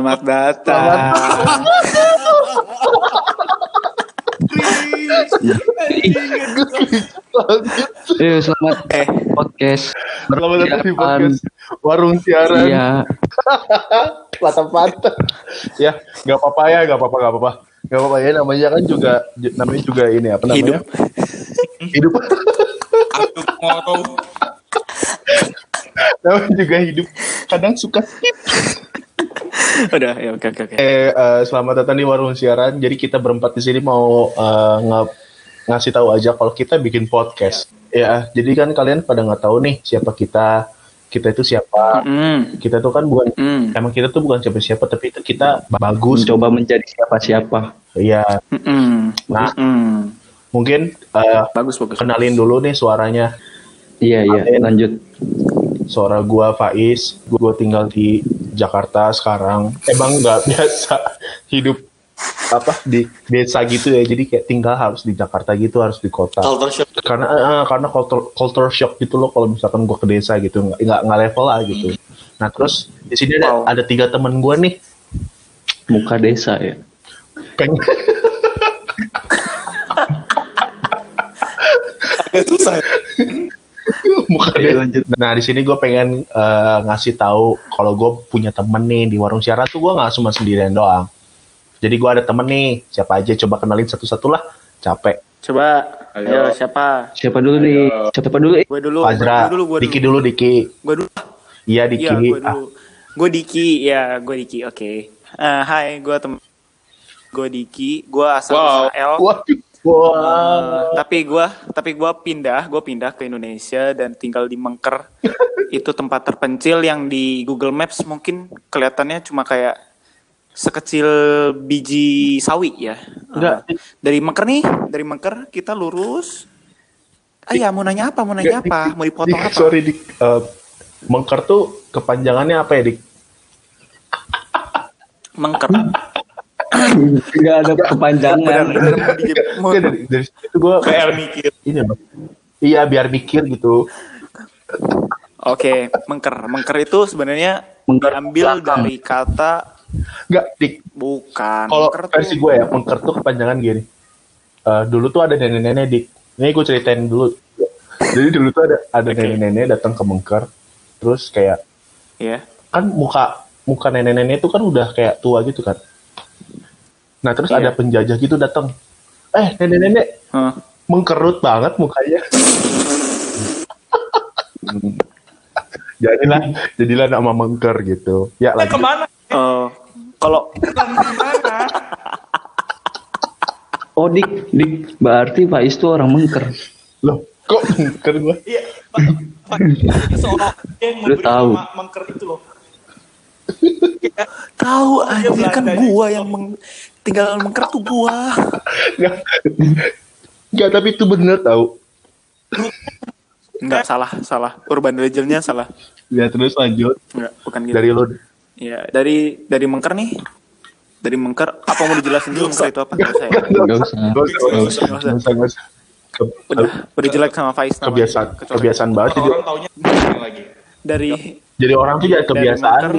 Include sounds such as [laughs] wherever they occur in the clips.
Selamat datang. Eh, selamat Eh, podcast. Selamat datang di podcast Warung Siaran. Iya, Patah-patah. ya, nggak apa-apa ya, nggak apa-apa, nggak apa-apa. Nggak apa-apa ya, namanya kan juga, namanya juga ini apa namanya? Hidup. Aku mau namanya juga hidup. Kadang suka skip. [laughs] udah ya oke oke oke. Eh, eh, selamat datang di Warung Siaran. Jadi kita berempat di sini mau eh, nge- ngasih tahu aja kalau kita bikin podcast. Ya, jadi kan kalian pada nggak tahu nih siapa kita. Kita itu siapa? Hmm. Kita tuh kan bukan Hmm. emang kita tuh bukan siapa-siapa tapi itu kita bagus. mencoba menjadi siapa-siapa. Iya. Hmm. Nah, Hmm. mungkin eh, Bagus bagus. kenalin dulu nih suaranya. Iya, iya, lanjut. Suara gua Faiz, gua tinggal di Jakarta sekarang. Emang nggak [laughs] biasa hidup apa di desa gitu ya. Jadi kayak tinggal harus di Jakarta gitu, harus di kota. culture shock. Karena eh, karena culture, culture shock gitu loh kalau misalkan gua ke desa gitu, nggak nggak level lah gitu. Nah terus di sini ada, Wow. ada tiga teman gua nih. Muka desa ya. Peng [laughs] Agak susah. [laughs] dia. lanjut. Nah di sini gue pengen eh, ngasih tahu kalau gue punya temen nih di warung siaran tuh gue nggak cuma sendirian doang. Jadi gue ada temen nih, siapa aja coba kenalin satu-satu lah. Capek. Coba. Ayo Ayo. siapa? Siapa dulu nih? Siapa dulu? Eh, Gue dulu. Fajra, Gue dulu. Gue Diki dulu. dulu Diki. Gue dulu. Iya Diki. Iya gue Ah, dulu. Gue Diki. Ya gue Diki. Oke. Eh, hai gue tem. Gue Diki. Gue asal Wow. Israel. Waduh. Wah. Eh, tapi gue tapi gua pindah gue pindah ke Indonesia dan tinggal di Mengker [laughs] itu tempat terpencil yang di Google Maps mungkin kelihatannya cuma kayak sekecil biji sawi ya Enggak. Eh, dari Mengker nih dari Mengker kita lurus ah ya mau nanya apa mau nanya apa mau dipotong Dik, apa Sorry Dik. Eh, Mengker tuh kepanjangannya apa ya Dik? Mengker Enggak ada kepanjangan. Nggak, dari, dari situ gue PR mikir. ini loh. Iya biar mikir gitu. Oke, mengker. Mengker itu sebenarnya Mengker diambil belakang. dari kata Enggak Dik. bukan. Kalau Mengker versi gue ya, mengker tuh kepanjangan gini. Eh, dulu tuh ada nenek-nenek dik. Ini gue ceritain dulu. Jadi dulu tuh ada ada Oke. nenek-nenek datang ke mengker. Terus kayak ya. kan muka muka nenek-nenek itu kan udah kayak tua gitu kan. Nah terus Iya. ada penjajah gitu datang. Eh nenek-nenek Hah. mengkerut banget mukanya. [laughs] jadilah jadilah nama mengker gitu. Ya lagi. ke mana? Eh, kalau Ke mana? Oh, Dik, Dik, berarti Faiz itu orang mengker. Loh kok mengker gue? Iya. Pak, [laughs] Pak, Ini seorang yang Lu memberi tahu. nama mengker itu loh. Tahu dia anjir kan Belanda, gua yang meng, tinggal mengker tuh gua. Nggak, nggak tapi itu bener tau. Enggak salah, salah. Urban Legend-nya salah. Ya terus lanjut Enggak, bukan gitu. dari lo. Ya, dari dari mengker nih. Dari mengker apa mau dijelasin dulu mengker itu apa? Enggak usah. ya? Enggak usah. Gak usah, gak usah, Nggak usah. nggak usah, nggak usah. Ke- Udah, udah jelek sama Faiz kebiasaan, kebiasaan banget. Jadi, Orang taunya lagi. Dari jadi orang tuh dari kebiasaan.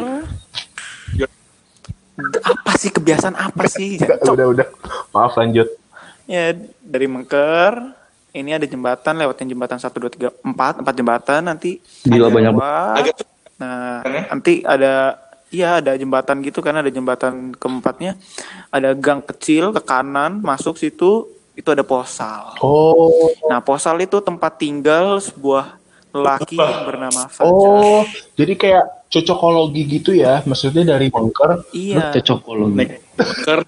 Apa sih kebiasaan apa sih? [laughs] Cok. udah udah. Maaf lanjut. Ya, dari Mengker ini ada jembatan lewatin jembatan 1 2 3 4, 4 jembatan nanti Gila, ada banyak Nah, Kan ya? nanti ada iya ada jembatan gitu kan ada jembatan keempatnya. Ada gang kecil ke kanan masuk situ itu ada posal. Oh, Nah, posal itu tempat tinggal sebuah lelaki yang bernama Fajar. oh, jadi kayak cocokologi gitu ya? Maksudnya dari mengker, Iya. Cocokologi. mengker.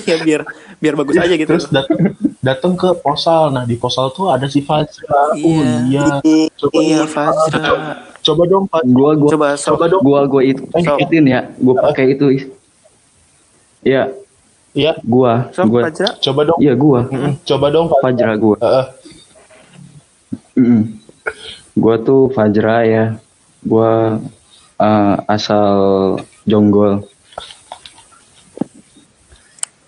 Iya [laughs] biar biar bagus aja gitu. terus datang datang ke posal. Nah di posal tuh ada si Fajra. Oh Iya. iya. Coba, Iya, Fajra. coba dong Fajra. Gua gua Coba so, Coba dong. gua gua itu So. ikutin ya. Gua pakai itu. Is. Ya, Iya, gua, so gua. Fajra. coba dong. Iya, gua. Mm-mm, Coba dong Fajra. Fajra gua. Heeh. Mm. Gua tuh Fajra ya. Gua eh, asal Jonggol.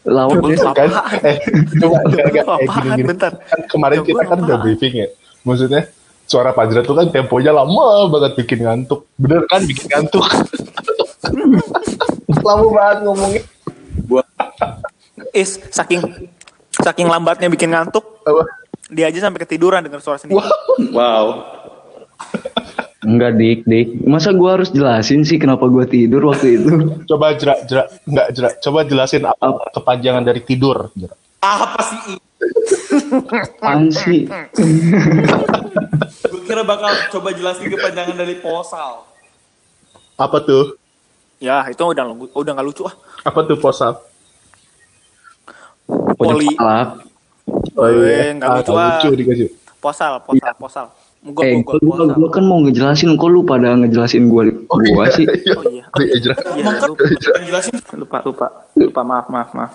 Tuh kan eh coba enggak enggak eh, Apaan? gini, gini. Bentar. kan kemarin Jonggol kita kan udah briefing ya maksudnya suara Fajra tuh kan temponya lama banget bikin ngantuk bener kan bikin ngantuk [laughs] Lama banget ngomongnya. Is saking saking lambatnya bikin ngantuk, Apa? Dia aja sampai ketiduran dengar suara sendiri. Wow. Enggak dik, dik. Masa gua harus jelasin sih kenapa gua tidur waktu itu? Coba jerak, jerak, enggak jerak. Coba jelasin apa kepanjangan dari tidur. Jerak. Apa sih? Apaan sih? Gue kira bakal coba jelasin kepanjangan dari posal. Apa tuh? Ya, itu udah udah nggak lucu ah. Apa tuh posal? Poli Palak. Oh Eh, nggak lucu, ah. lucu dikasih. posal, posal, posal. Gua, Eh, gua, gua, gua, gua, kan mau ngejelasin, kok lu pada ngejelasin gua, gua sih? Oh iya. Iya, jerak. Iya, lupa, Yang jelasin lupa, lupa, lupa, maaf, maaf, maaf.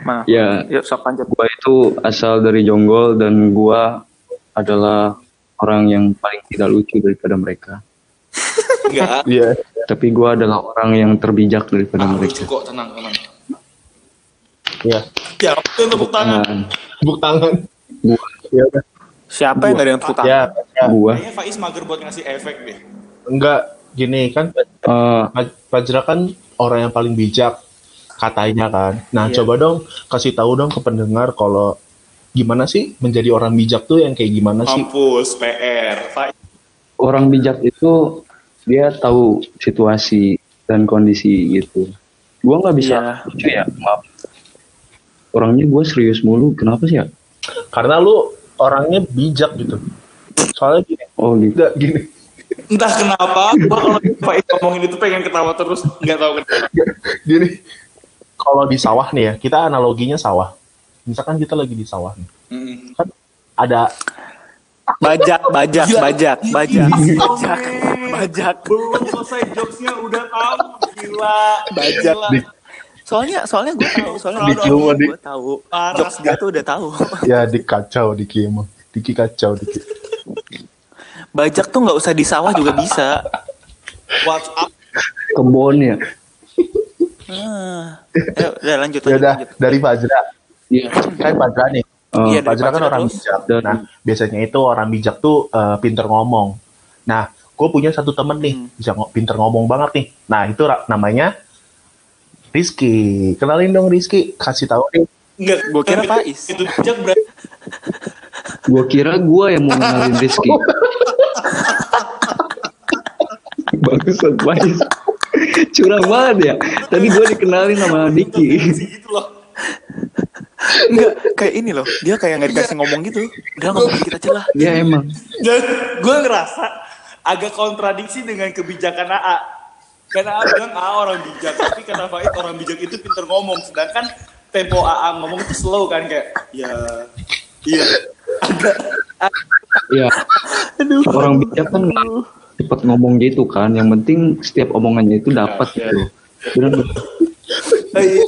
Maaf. Ya, Yuk, sok lanjut. gua itu asal dari Jonggol dan gua adalah orang yang paling tidak lucu daripada mereka. [laughs] enggak. Iya. Tapi gua adalah orang yang terbijak daripada Ah, lucu mereka. kok, tenang, tenang. Iya. Ya, itu tepuk tangan. Tepuk tangan. Gua, Ya udah. Siapa yang nggak ada yang tepuk tangan? Ya, ya. gua. Kayaknya Faiz mager buat ngasih efek deh. Enggak gini kan Eh, Pak Fajra kan orang yang paling bijak katanya kan. Nah, Iya. coba dong kasih tahu dong ke pendengar kalau gimana sih menjadi orang bijak tuh yang kayak gimana sih? Kampus, PR, Faiz. orang bijak itu dia tahu situasi dan kondisi gitu. Gua nggak bisa Iya. lucu ya, maaf. Orangnya gua serius mulu, kenapa sih ya? Karena lu orangnya bijak gitu. Soalnya gini, Oh gitu. enggak gini. Entah kenapa, gua kalau Faiz ngomongin itu pengen ketawa terus, nggak tahu kenapa. Gini. Kalau di sawah nih ya, kita analoginya sawah. Misalkan kita lagi di sawah nih. Mm. Kan ada Bajak, bajak, Gila. bajak, bajak, bajak, Astaga. bajak, Belum selesai jokesnya udah tahu. Gila. Bajak. Gila. Soalnya, soalnya gue tahu, soalnya Dik, gue gue tahu. Jokes dia tuh udah tahu. [laughs] ya dikacau Diki emang. Diki kacau Diki. Bajak tuh nggak usah di sawah juga bisa. WhatsApp. Kebon ya. Ah. Eh, udah lanjut, Ya lanjut, udah lanjut. dari Fajra. Iya. Kan Fajra nih. Iya, dari Fajra kan orang terus. bijak. Dan- Nah, biasanya itu orang bijak tuh eh, pinter ngomong. Nah, gue punya satu temen nih, Hmm. bisa ngo- pinter ngomong banget nih. Nah, itu namanya Rizky. Kenalin dong Rizky, kasih tahu nih. Enggak, Gua kira Faiz. Itu bijak berarti. Gua kira gua yang mau kenalin Rizky. [laughs] Bangsat Faiz. Curang banget ya. Tadi gua dikenalin sama Diki. gitu loh. Enggak, kayak ini loh. Dia kayak nggak dikasih ngomong gitu. Udah ngomong dikit aja lah. Ya emang. Dan gue ngerasa agak kontradiksi dengan kebijakan AA. Karena AA bilang AA orang bijak, tapi kata Faiz orang bijak itu pinter ngomong. Sedangkan tempo AA ngomong itu slow kan kayak, ya, iya. Ya. Orang bijak kan cepet ngomong gitu kan. Yang penting setiap omongannya itu dapat gitu. Bener nggak? Iya,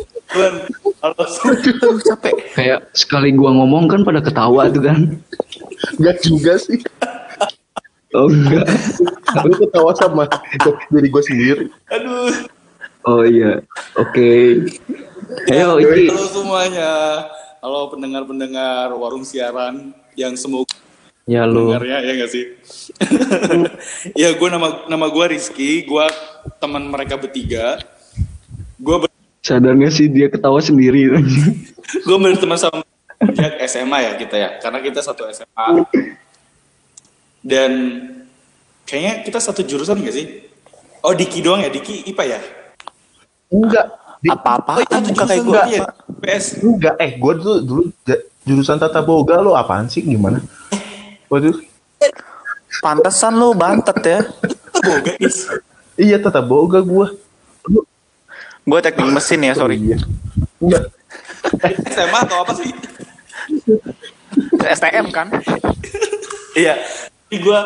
Aduh, capek. kayak sekali gua ngomong kan pada ketawa tuh kan. Enggak juga sih. Oh enggak. [laughs] Lu ketawa sama diri gue sendiri. aduh. Oh iya. Oke. Ayo Iki. Halo semuanya. Halo pendengar-pendengar warung siaran yang semoga Ya lu. dengarnya ya nggak sih? [laughs] ya gue nama nama gue Rizky, gue teman mereka bertiga. Gue Sadar gak sih dia ketawa sendiri [laughs] gue berteman sama sejak SMA ya kita ya, karena kita satu SMA. Dan kayaknya kita satu jurusan gak sih? Oh Diki doang ya, Diki IPA ya? Enggak. Di- Apa-apa? Oh, itu Bukan kayak gue. enggak. Iya, PS. Enggak, eh gue dulu dulu jurusan tata boga lo apaan sih gimana? Waduh, Pantesan lu bantet ya. Boga is. iya tata boga gue. Gue teknik mesin ya, sorry. Iya. Enggak. SMA atau apa sih? STM kan? Iya. Jadi gue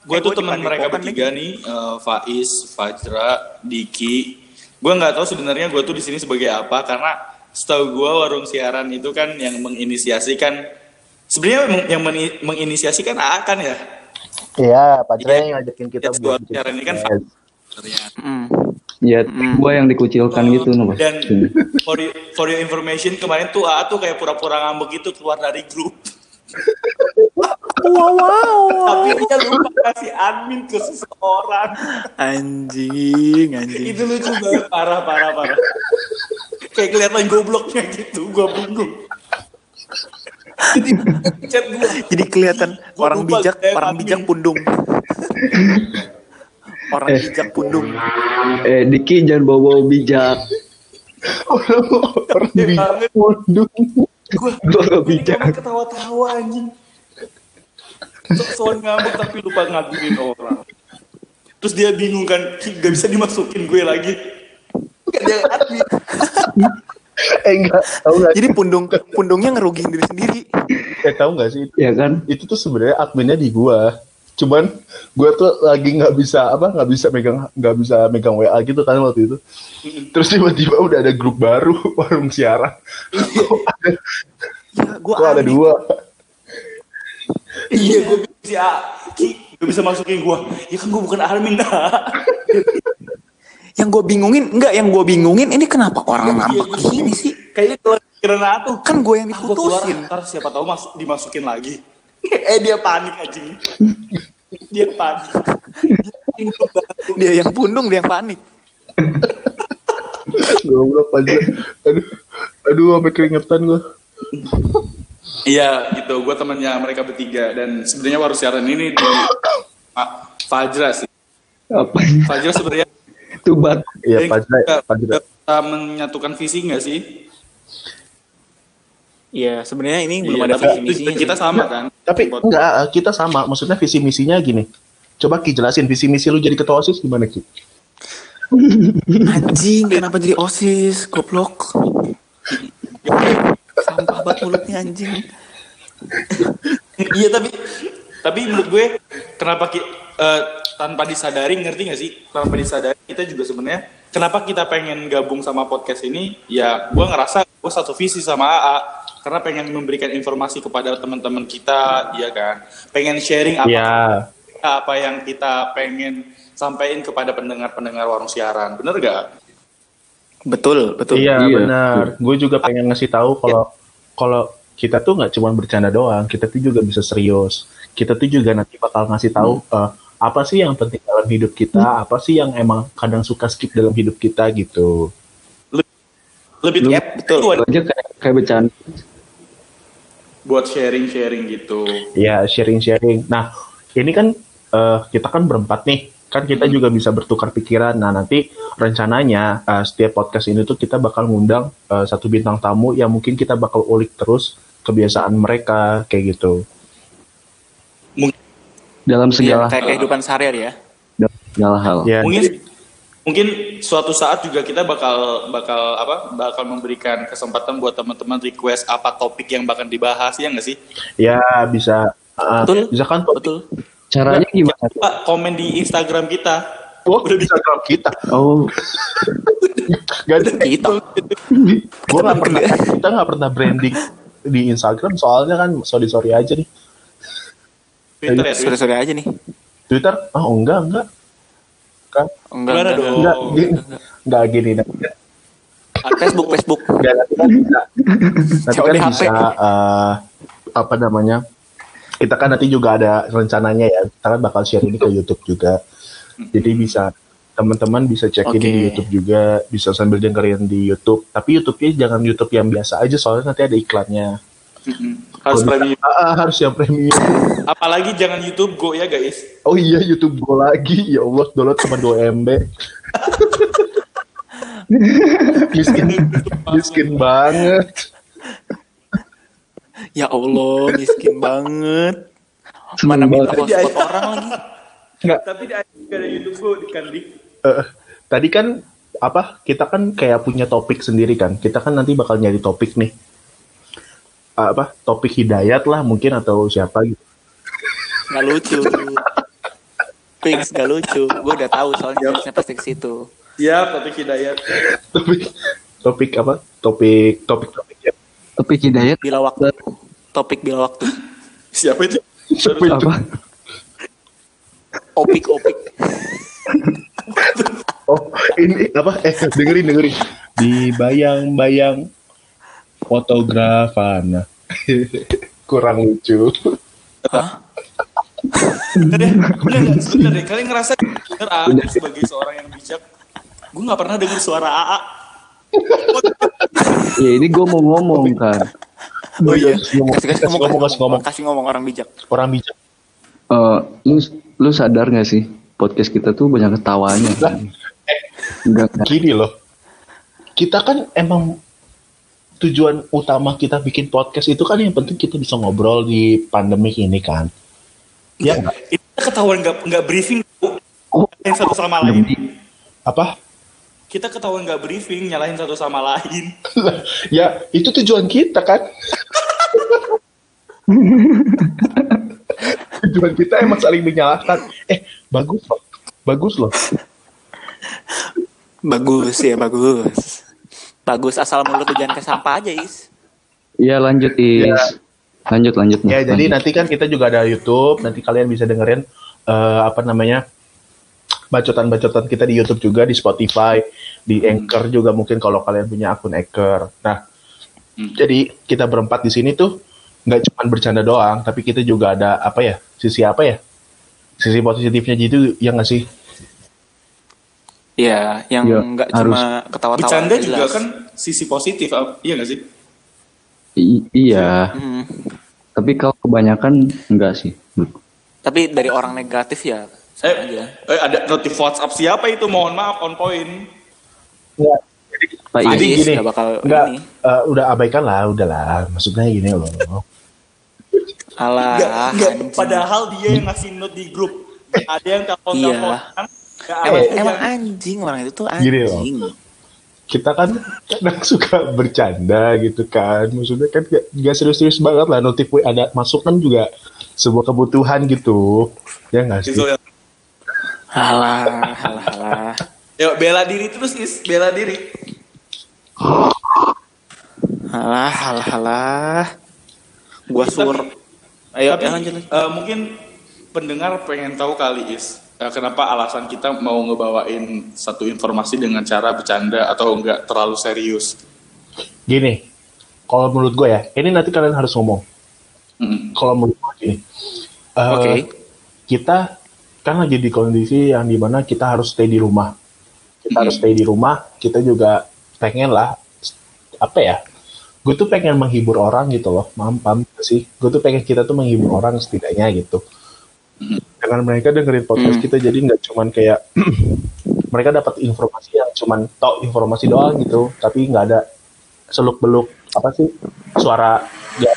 gue Eh, tuh teman mereka Padepokan bertiga nih, eh, Faiz, Fajra, Diki. Gue nggak tahu sebenarnya gue tuh di sini sebagai apa karena setahu gue warung siaran itu kan yang menginisiasikan sebenarnya yang menginisiasikan AA kan ya. Iya, Pak Jre yang ngajakin kita Ya, buat siaran ini kan. Hmm. Ya gua yang dikucilkan gitu no Dan for, your- for your information kemarin tuh AA tuh kayak pura-pura ngambek gitu keluar dari grup. Wow, wow. Tapi dia lupa kasih admin ke seseorang. Anjing, anjing. Itu lucu banget, parah, parah, parah. Kayak kelihatan gobloknya gitu, gua bingung. Jadi. Jadi kelihatan Gua orang lupa bijak, orang admin. bijak pundung. orang bijak pundung. Eh, Diki jangan bawa-bawa bijak. Orang Gede bijak pundung. Gua Gua gak bijak. ketawa-tawa anjing. Sok-sokan ngambek tapi lupa ngaduin orang. Terus dia bingung kan, "Ki, gak bisa dimasukin gue lagi. Gak dia admin. Eh enggak, tahu enggak? Jadi pundung pundungnya ngerugiin diri sendiri. Eh tahu enggak sih? Ya kan? Itu tuh sebenarnya adminnya di gua. Cuman gua tuh lagi nggak bisa apa nggak bisa megang nggak bisa megang WA gitu kan waktu itu. Terus tiba-tiba udah ada grup baru [laughs] warung siaran. Ya, gua Kok ada aneh. dua? Iya, gue bisa gak bisa masukin gue. Ya kan gue bukan admin dah. Yang gue bingungin, enggak yang gue bingungin ini kenapa orang ngambek Iya, gini sih? Kayaknya kalau kira tuh. Kan gue yang Ah, gua keluar, diputusin. ntar siapa tahu masuk dimasukin lagi. Eh dia panik anjing. dia panik. Dia yang pundung, dia yang panik. Goblok aja. Aduh, aduh sampai keringetan gua. Iya gitu, gue temannya mereka bertiga dan sebenarnya waru siaran ini di ah, Fajra sih. Apa? Fajra sebenarnya Tubat. Iya, Jadi Fajra, Fajra. kita menyatukan visi nggak sih? Iya, sebenarnya ini belum Iya, ada visi misi. kita sama kan? Tapi Buat- enggak, kita sama. Maksudnya visi misinya gini. Coba Ki jelasin visi misi lu jadi ketua OSIS gimana Ki? Anjing, kenapa jadi osis? Goblok. Sampah banget mulutnya anjing. Iya tapi tapi menurut gue kenapa ki, eh, tanpa disadari ngerti gak sih tanpa disadari kita juga sebenarnya kenapa kita pengen gabung sama podcast ini ya gue ngerasa gue satu visi sama AA karena pengen memberikan informasi kepada teman-teman kita ya kan pengen sharing apa Iya. apa yang kita pengen sampaikan kepada pendengar-pendengar warung siaran bener gak? Betul, betul. Iya, Iya. benar. Gue juga pengen ngasih tahu kalau kalau kita tuh nggak cuma bercanda doang, kita tuh juga bisa serius. Kita tuh juga nanti bakal ngasih tahu eh, apa sih yang penting dalam hidup kita, apa sih yang emang kadang suka skip dalam hidup kita gitu. lebih Yep, betul. itu ada Aja kayak, kayak bercanda. Buat sharing-sharing gitu Ya, sharing-sharing. Nah, ini kan eh, kita kan berempat nih. Kan kita juga bisa bertukar pikiran. Nah, nanti rencananya eh, setiap podcast ini tuh kita bakal ngundang eh, satu bintang tamu yang mungkin kita bakal ulik terus kebiasaan mereka kayak gitu. Dalam Iya, segala, kayak kehidupan sehari-hari ya. dalam segala hal. Ya, mungkin mungkin suatu saat juga kita bakal bakal apa bakal memberikan kesempatan buat teman-teman request apa topik yang bakal dibahas ya nggak sih ya bisa uh, Betul. bisa kan Betul. Caranya gimana? Pak komen di Instagram kita Oh, udah bisa kalau kita. Oh, [laughs] Gak ada Kita. [laughs] Gue nggak pernah, kita nggak pernah branding di Instagram soalnya kan sorry sorry aja nih. Twitter ya Twitter. Sore-sore aja nih. Twitter, ah oh, enggak enggak. Kan, Enggak, enggak, dong? enggak, enggak. gini, enggak gini. Nanti, Facebook, Facebook. enggak, nanti kan bisa, nanti kan bisa eh, apa namanya? Kita kan nanti juga ada rencananya ya. Kita kan bakal share ini ke YouTube juga. Jadi bisa teman-teman bisa cek ini Oke. di YouTube juga, bisa sambil dengerin di YouTube. Tapi YouTube-nya jangan YouTube yang biasa aja soalnya nanti ada iklannya. Harus Kalau premium bisa- Ah, ah, harus yang premium. apalagi jangan YouTube Go ya guys Oh iya YouTube gue lagi. Ya Allah, download cuma 2 MB. [laughs] miskin, miskin banget. Ya Allah, miskin banget. Mana minta hotspot orang lagi. tapi di ada YouTube Go di kan di Eh, tadi kan apa? Kita kan kayak punya topik sendiri kan. Kita kan nanti bakal nyari topik nih. Ah, Apa? Topik hidayat lah mungkin atau siapa gitu. Nggak lucu. Fix gak lucu. Gue udah tahu soalnya harusnya pasti ke situ. ya topik hidayat Topik topik apa? Topik topik topik ya. Tapi Hidayat Bila waktu. Topik bila waktu. siapa itu Siapa itu? apa? Opik, opik. Oh, ini apa? Eh, dengerin dengerin. Di bayang-bayang fotografana. [laughs] kurang lucu. Hah? Bener deh, bener deh, bener deh. Kalian ngerasa bener A sebagai seorang yang bijak, gue nggak pernah dengar suara AA. Ya ini gue mau ngomong kan. Oh iya. Ngomong, Kasih, kasih, ngomong, ngomong, kasih ngomong. kasih ngomong orang bijak. Orang bijak. Eh, lu lu sadar gak sih podcast kita tuh banyak ketawanya? Lah, Enggak kan? Gini loh, kita kan emang tujuan utama kita bikin podcast itu kan yang penting kita bisa ngobrol di pandemi ini kan. Ya? Itu ketahuan nggak nggak briefing Oh, yang satu sama lain. apa? Kita ketahuan nggak briefing nyalahin satu sama lain. ya itu tujuan kita kan. [laughs] tujuan kita emang saling menyalahkan. Eh bagus loh, bagus loh. Bagus ya, bagus. Bagus asal mulut tuh jangan ke sampah aja, Is. Iya lanjut is. Ya. Lanjut lanjut. Ya Mas, jadi lanjut. nanti kan kita juga ada YouTube, nanti kalian bisa dengerin eh, apa namanya bacotan-bacotan kita di YouTube juga di Spotify, di Anchor juga mungkin kalau kalian punya akun Anchor. Nah, jadi kita berempat di sini tuh nggak cuma bercanda doang, tapi kita juga ada apa ya sisi apa ya sisi positifnya gitu ya nggak sih? Ya, yang Ya, nggak harus. cuma ketawa-tawa. Bercanda juga jelas. kan sisi positif, iya nggak sih? I- iya. Hmm. Tapi kalau kebanyakan enggak sih. Tapi dari orang negatif ya, Eh, aja. eh, ada notif WhatsApp siapa itu? Mohon maaf, on point. Nggak, Pak Jadi Is. gini, nggak bakal nggak, ini. eh, udah abaikan lah, udahlah. Maksudnya gini loh. Alah, Nggak, nggak, anjing. padahal dia yang ngasih note di grup. Ada yang telepon Iya. Teleponan. emang, Eh, emang anjing orang itu tuh Gini loh. anjing. kita kan kadang [laughs] suka bercanda gitu kan maksudnya kan gak, gak serius-serius banget lah notif ada masuk kan juga sebuah kebutuhan gitu ya nggak sih Gitu ya. Alah, alah, alah. Yuk, bela diri terus, Is. Bela diri. Alah, alah, alah. Gua sur. Ayo, Tapi ya, lanjut. lanjut. eh, mungkin pendengar pengen tahu kali is eh, kenapa alasan kita mau ngebawain satu informasi dengan cara bercanda atau enggak terlalu serius. gini kalau menurut gue ya ini nanti kalian harus ngomong Mm. kalau menurut gue gini eh, Oke. kita kan lagi di kondisi yang di mana kita harus stay di rumah kita harus stay di rumah kita juga pengen lah apa ya gue tuh pengen menghibur orang gitu loh gak sih gue tuh pengen kita tuh menghibur orang setidaknya gitu dengan mereka dengerin podcast Hmm. kita jadi nggak cuman kayak [clears throat] mereka dapat informasi yang cuman tau informasi doang gitu tapi nggak ada seluk beluk apa sih suara ya,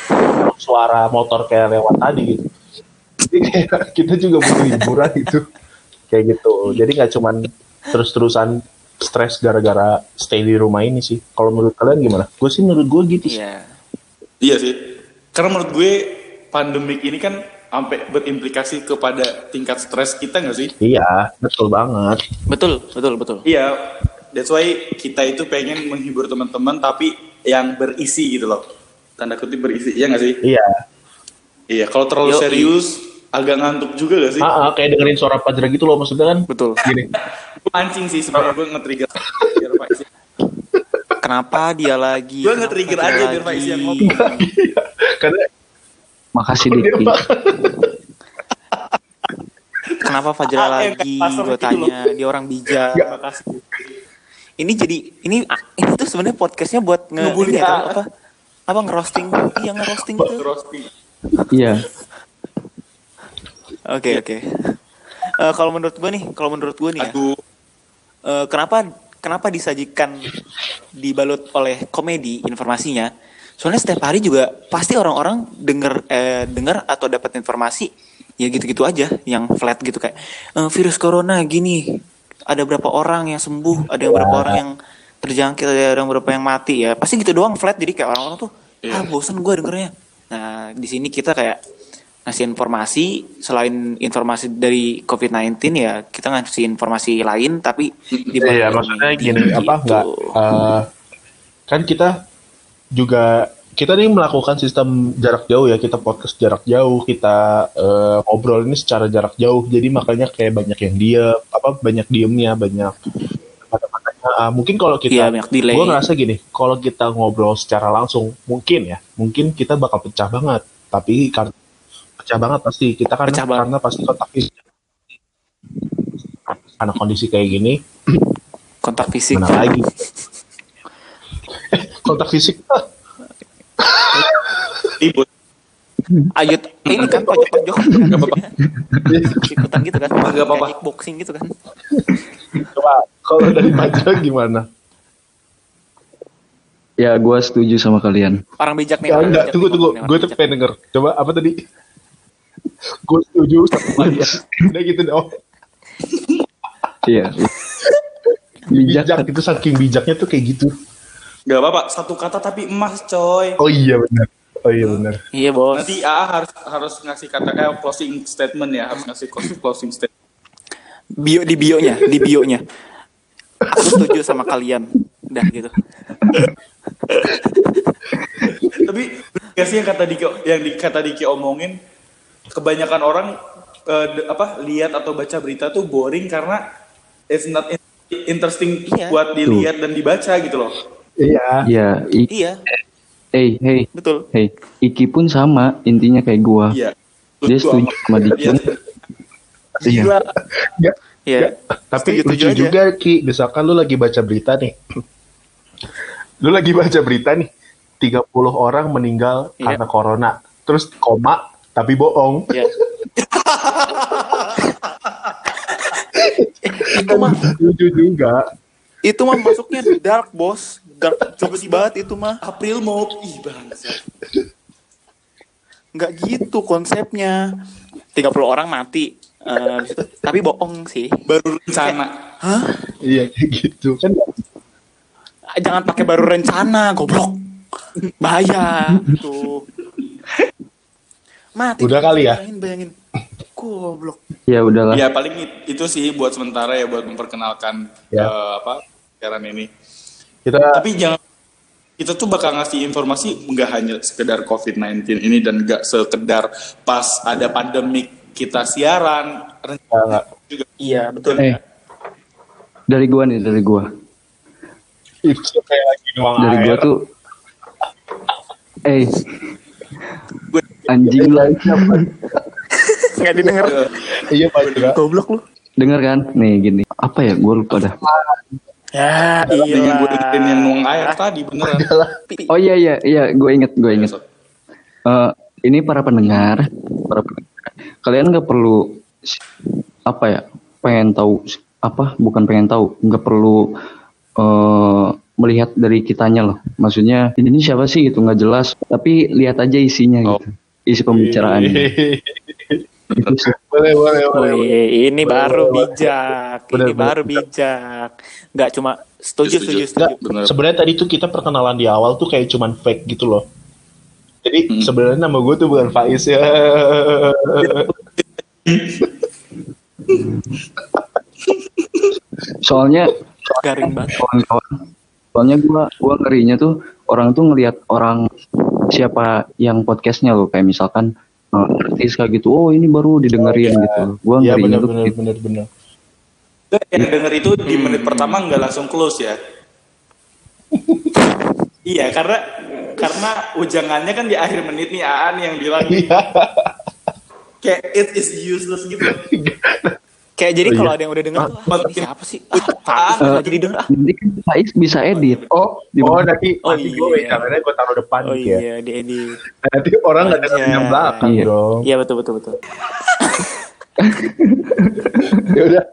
suara motor kayak lewat tadi gitu jadi kayak [laughs] kita juga butuh hiburan [laughs] gitu kayak gitu jadi nggak cuman terus terusan stres gara-gara stay di rumah ini sih kalau menurut kalian gimana gue sih menurut gue gitu sih. Iya. Iya sih. Karena menurut gue pandemik ini kan sampai berimplikasi kepada tingkat stres kita nggak sih? iya betul banget Betul, betul, betul. Iya. That's why kita itu pengen menghibur teman-teman tapi yang berisi gitu loh. Tanda kutip berisi, iya nggak sih? iya Iya. Kalau terlalu Yoi. serius agak ngantuk juga gak sih? ah, ah, kayak dengerin suara Fajra gitu loh maksudnya kan Betul. gini Gue mancing sih sebenarnya gue nge-trigger. Kenapa dia lagi? Gue nge-trigger aja biar Pak Isi yang ngomong. karena Makasih dia Diki. Kenapa Fajra lagi? Gue tanya, dia orang bijak. Makasih. Ini jadi ini ini tuh sebenarnya podcastnya buat nge ini ya, apa? Apa ngerosting? Iya ngerosting. Roasting. Iya. Oke oke. Eh, kalau menurut gue nih, kalau menurut gue nih ya, Aduh. eh, kenapa kenapa disajikan dibalut oleh komedi informasinya? Soalnya setiap hari juga pasti orang-orang denger eh, denger atau dapat informasi ya gitu-gitu aja yang flat gitu kayak eh, virus corona gini ada berapa orang yang sembuh ada yang berapa orang yang terjangkit ada yang berapa yang mati ya pasti gitu doang flat jadi kayak orang-orang tuh Iya. ah bosan gue dengernya nah di sini kita kayak ngasih informasi selain informasi dari COVID-19 ya kita ngasih informasi lain tapi di Iya, balik maksudnya gini apa gitu. enggak eh, kan kita juga kita nih melakukan sistem jarak jauh ya kita podcast jarak jauh kita eh, ngobrol ini secara jarak jauh. Jadi makanya kayak banyak yang dia apa banyak diemnya banyak kata-katanya. Ah, mungkin kalau kita delay. gue ngerasa gini kalau kita ngobrol secara langsung mungkin ya mungkin kita bakal pecah banget. Tapi karena pecah banget pasti. Kita kan Pecah karena pasti kontak fisik. Karena kondisi kayak gini kontak fisik. mana lagi kontak fisik ribut ayo ini kan pojok pojok Nggak apa-apa. [laughs] ikutan gitu kan Nggak apa-apa. Kickboxing gitu kan coba kalau dari Majra gimana Ya gue setuju sama kalian. orang bijak nih Ya, orang enggak, bijak tunggu tunggu, gue tuh pengen denger. Coba apa tadi? gue setuju sama dia. Udah gitu dong. Iya. Bijak. Bijak itu saking bijaknya tuh kayak gitu. Gak apa-apa, satu kata tapi emas coy. Oh iya benar. Oh iya benar. iya bos Nanti AA harus harus ngasih kata kayak closing statement ya, harus ngasih closing closing statement. bio di bionya di bionya aku setuju sama kalian udah gitu Tapi gak sih yang kata Diki yang di, kata Diki omongin kebanyakan orang eh, de- apa lihat atau baca berita tuh boring karena it's not in- interesting Iya. buat dilihat dan dibaca gitu loh. Iya. Ya, i- iya hey, hey, betul hey. Iki pun sama, intinya kayak gua. Iya. Dia setuju sama Diki. Iya. Iya. Gila. Ya, ya ya. Tapi Setuju-setuju lucu aja. juga Ki, misalkan lu lagi baca berita nih. Lu lagi baca berita nih, 30 orang meninggal Iya. karena corona. Terus koma tapi bohong. ya [laughs] itu mah Lucu juga. itu mah masuknya dark bos dark jokes [laughs] banget itu mah April mau ih bangsat. nggak gitu konsepnya 30 orang mati itu- tapi bohong sih Baru rencana. hah Iya kayak gitu kan. jangan pakai baru rencana goblok bahaya gitu mati Udah kali ya? bayangin bayangin goblok Ya udahlah. Ya paling it- itu sih buat sementara ya buat memperkenalkan Ya. eh, apa siaran ini. Kita Tapi jangan kita tuh bakal ngasih informasi nggak hanya sekedar COVID-19 ini dan nggak sekedar pas ada pandemik kita siaran rencana juga iya betul Eh, dari gua nih, dari gua. itu kayak lagi nuang Dari air. gua tuh Eh, anjing lah siapa? nggak didengar Iya Pak Indra. goblok lu Dengar kan? Nih gini. Apa ya? Gua lupa dah. Ya dengan gue iya dengerin yang nuang air tadi beneran. [laughs] Oh iya iya iya, gue inget gue inget. Eh, ini para pendengar, para pendengar, kalian nggak perlu apa ya, pengen tahu apa? Bukan pengen tahu, nggak perlu eh melihat dari kitanya loh. Maksudnya ini siapa sih gitu nggak jelas, tapi lihat aja isinya Oh. gitu, isi pembicaraannya. [laughs] Boleh boleh boleh. boleh. Wih, ini Boleh, baru boleh. bijak ini baru bijak nggak cuma setuju Setuju. setuju Enggak, setuju sebenarnya tadi tuh kita perkenalan di awal tuh kayak cuman fake gitu loh. Jadi Hmm. sebenarnya nama gue tuh bukan Faiz ya. [laughs] Soalnya garing banget kawan-kawan, soalnya gua gua ngerinya tuh orang tuh ngelihat orang siapa yang podcastnya loh, kayak misalkan artis kayak gitu, oh ini baru didengerin gitu. Gua Iya ngerinya benar tuh benar gitu. benar benar. Yang denger itu di menit pertama nggak langsung close ya. [laughs] iya karena karena ujangannya kan di akhir menit nih Aan yang bilang Iya. kayak it is useless gitu. [laughs] kayak jadi Oh, kalau iya. ada yang udah denger tuh ah, makin- ini siapa sih ah, Faiz nggak jadi denger ah Nanti kan Faiz bisa edit. Oh, Di oh mana? nanti Oh, nanti gue iya. kameranya gue taruh depan oh gitu ya. iya diedit Nanti orang nggak dengerin yang belakang Iya. dong. iya betul betul betul [laughs] Ya udah,